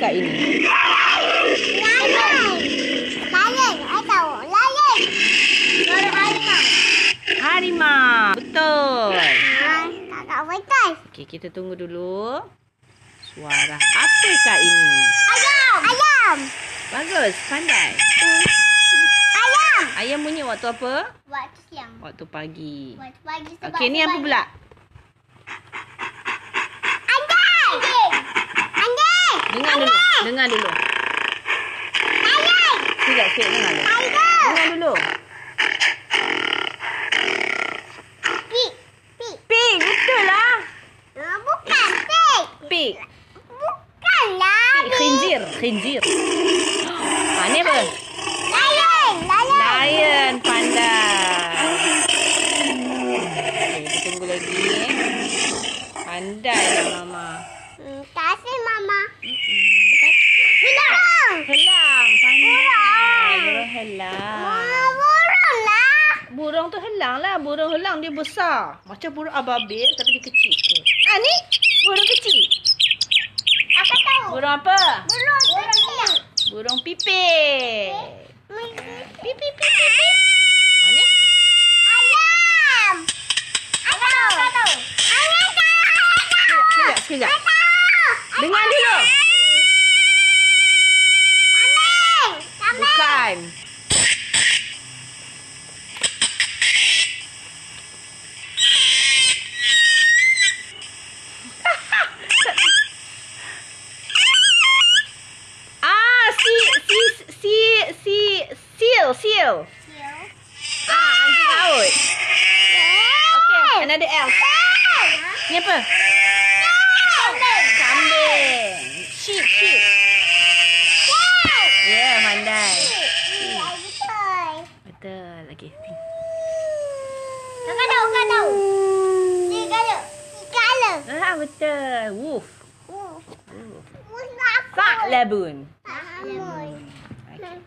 kak ini? Lion. Lion. I tahu. Lion. Suara harimau. Harimau. Betul. Kakak betul. Okey, kita tunggu dulu. Suara apakah ini? Ayam. Ayam. Bagus, pandai. Ayam. Ayam bunyi waktu apa? Waktu siang. Waktu pagi. Waktu pagi sebab Okey, ni apa pula? Anjing. Anjing. Anjing. Dengar dulu. Dengar dulu. Sekejap, sekejap dengar dulu. Dengar dulu. Pig. Pig. Pig, betul lah. Ah, bukan pig. Pig. Bukanlah. Pig, khinzir. Khinzir. Ha, ni apa? Lion. Lion. Lion, pandai. Okey, kita tunggu lagi. Pandai lah Mama. Hmm, kasih mama. Helang, pandai. Burung. Burung helang. Burung lah. Burung tu helang lah. Burung helang dia besar. Macam burung ababil tapi dia kecil sikit. Ah ni burung kecil. Aku tahu. Burung apa? Burung kecil. Burung pipit. Pip pip pip pip. pip. Ah ni? Ayam. Ayam. Dengar dulu. Kambing. Kambing. Bukan. Ah, si si si si seal seal. Ah, anjing laut. Okay, another else. Ni apa? Kambing. Kambing. Sheep, sheep. Ya, yeah, pandai. Iya, betul. Betul. Kakak tahu, kakak tahu. Serigala. Serigala. Ah, betul. Wolf. Wolf. Usah aku. Sak labun. Anjing.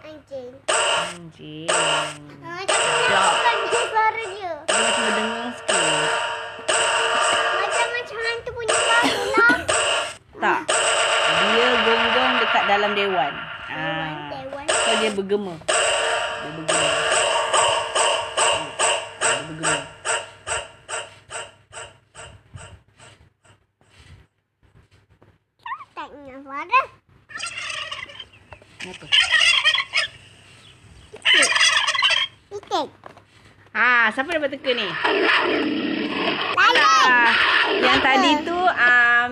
Anjing. Anjing. Dalam dewan. Dewan, Ah. dewan. So dia bergema. Dia bergema. Hmm. Dia bergema. Tak ingat suara. Apa? Itik. Ha, siapa dapat teka ni? Lain. Ah, yang tadi tu um,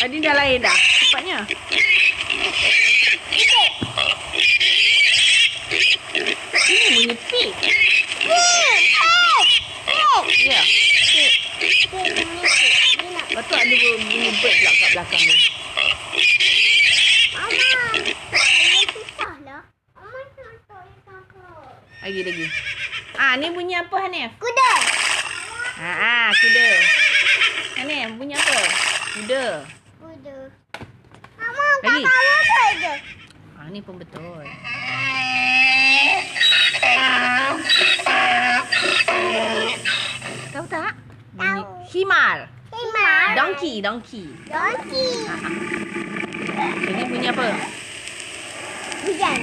tadi dah lain dah. Cepatnya. Ini bunyi pig. Ya. Lepas tu ada bunyi bird pula kat belakang dia. Lagi lagi. Ah, ni bunyi apa Hanif? Kuda. Ha ah, kuda. Hanif, bunyi apa? Kuda. Mama, Lagi. je? Ah, ni pun betul. Tahu tak? Bunyi Tahu. himar. Himar. Donkey, donkey. Donkey. Ha ah. Ini bunyi apa? Hujan.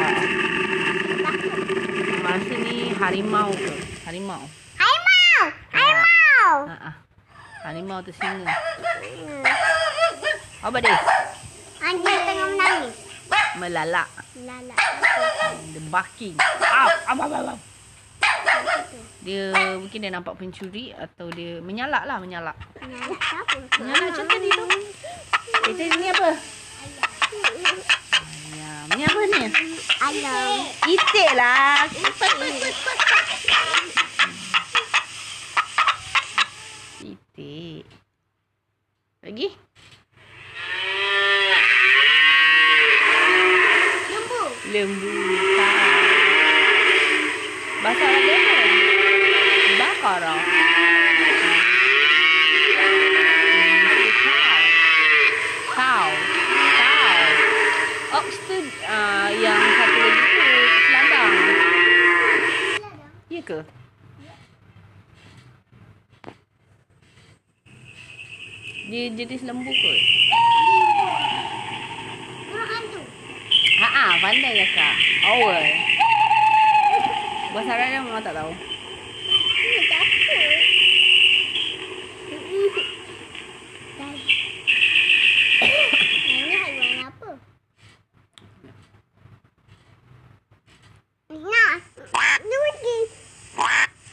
Ha. Masa ni harimau ke? Harimau. Harimau. Ha ah. Harimau tu singa. Hmm. Apa dia? Anjing tengah menangis. Melalak. Lala. The barking. Au, au, au, au, au. Dia mungkin dia nampak pencuri atau dia menyalak lah menyalak. Nyala siapa? Menyalak macam tadi tu. Kita ni apa? Ayam. Ni apa ni? Ayam. Itik lah. Itik. Lagi? Lembu. Lembu. Bahasa Arab dia apa? Bakarah. Cow. Cow. Ox tu uh, yang satu lagi tu selambang. Dia jenis lembu kot. Ha ah, pandai kakak. Owl. Bahasa Arab dia memang tak tahu. Ini takut. Ini haiwan apa? Nah, Nudi.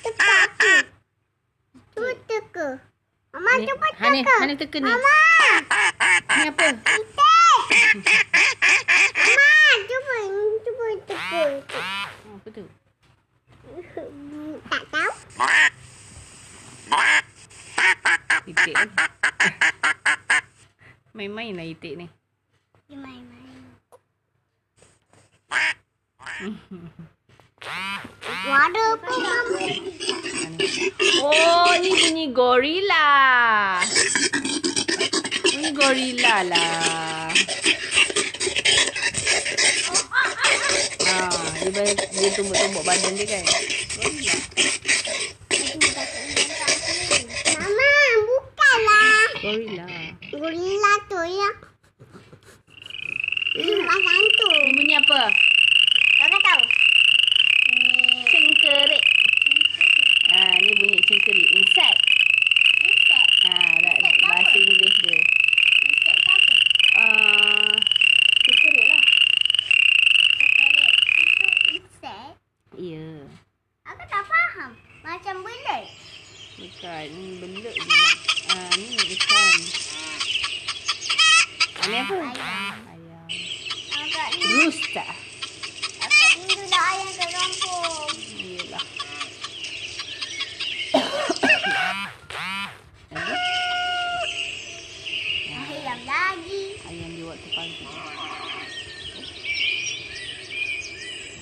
Cepat tu. Tu teka. Mama Ni, cepat Hani, teka. Hani teka ni. Mama. Ni apa? Itik. Mama, cuba cuba teka. Oh, apa tu? Tak tahu. Itik ni. Main-main lah itik ni. Dia main-main. Ada apa. Oh, ni bunyi gorila. Bunyi gorila lah. Ah, dia, dia tumbuk-tumbuk badan dia kan. Gorila. Mama, bukanlah. Gorila. Gorila tu ya. Lima hantu. Ni bunyi apa? Kakak tahu? Cengkerik. Ah, ni bunyi cengkerik. Insect. Insect. Ah, dah, dah, bahasa Inggeris dia. Insect apa? Ah, cengkerik lah. Coklat. Itu insect. Ya. Aku tak faham. Macam belut. Bukan. Ni belut. Ah, ni ikan. Ah, ni apa? Ayam. Ayam. Agak ni. Rooster. Agak rindu dah ayam kat kampung. Yelah. Ayam lagi. Ayam di waktu pagi.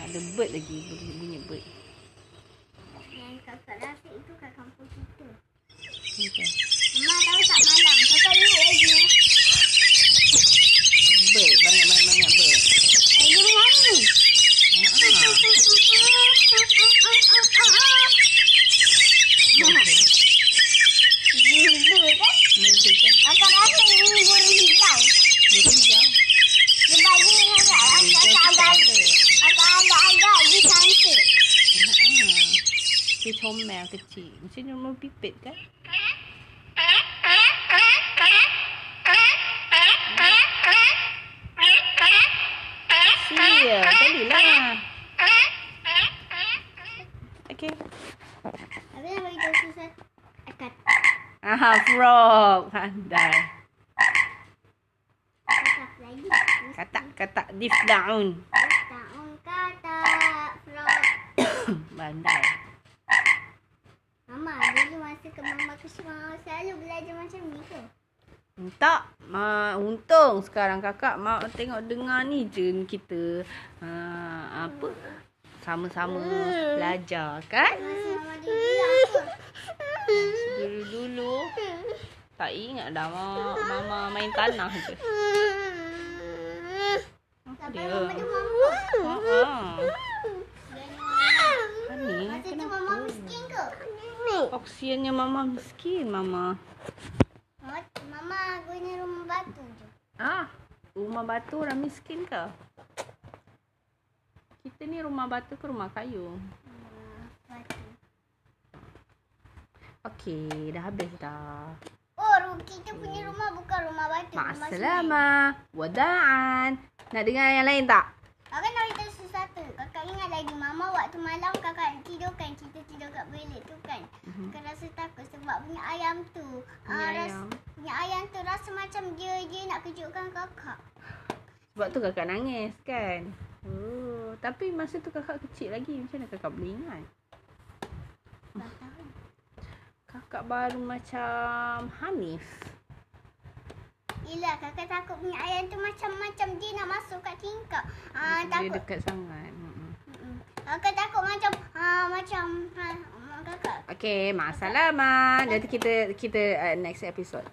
Ada bird lagi. Bunyi, bunyi bird. Yang kakak rasa itu kat kampung kita. Ni kan. Mama tahu tak malam. Kakak ingat lagi. Bird. Banyak-banyak bird. Eh, dia menyanyi. Ah, Gila kan? Mereka kan. Kakak rasa ini burung hijau. Burung hijau. Dia bagi kakak. Kakak agak Kakak agak-agak dia cantik. Ah, Dia comel kecil. Macam ni rumah pipit kan? Sia, tadi lah. Okay. Habis nak bagi tahu susah. Akan Aha, frog. Pandai. kakak lagi. Katak-katak dif daun. Tahun kata frog. Pandai. Mama, dulu masa ke mama kecil mama selalu belajar macam ni ke? Tak, ma, untung sekarang kakak mak tengok dengar ni je kita ha, apa sama-sama belajar kan? Apa? Dulu-dulu tak ingat dah mak, mama main tanah je. Apa Sampai dia? mama mama. Ha. Hani, Masa tu kenapa? mama miskin ke? Oksiannya mama miskin mama. Mama, guna rumah batu je. Ah, rumah batu orang miskin ke? Kita ni rumah batu ke rumah kayu? Hmm, Batu. Okey, dah habis dah. Oh, kita punya rumah bukan rumah batu. semen. Ma'asalamah. Wada'an. Nak dengar yang lain tak? Kakak nak beritahu sesuatu. Kakak ingat lagi mama waktu malam kakak tidurkan. Kita tidur kat bilik tu kan. Mhm. Kakak rasa takut sebab punya ayam tu. Punya ah, ayam. Rasa, punya ayam tu rasa macam dia dia nak kejutkan kakak. Sebab tu kakak nangis kan? Oh, tapi masa tu kakak kecil lagi. Macam mana kakak boleh ingat? Kakak baru macam Hanif. Yelah kakak takut punya ayam tu macam-macam dia nak masuk kat tingkap. Ah Dia takut. dekat sangat. Kakak takut macam ah macam ha, kakak Okay, ma'asalamah. Nanti kita kita uh, next episode.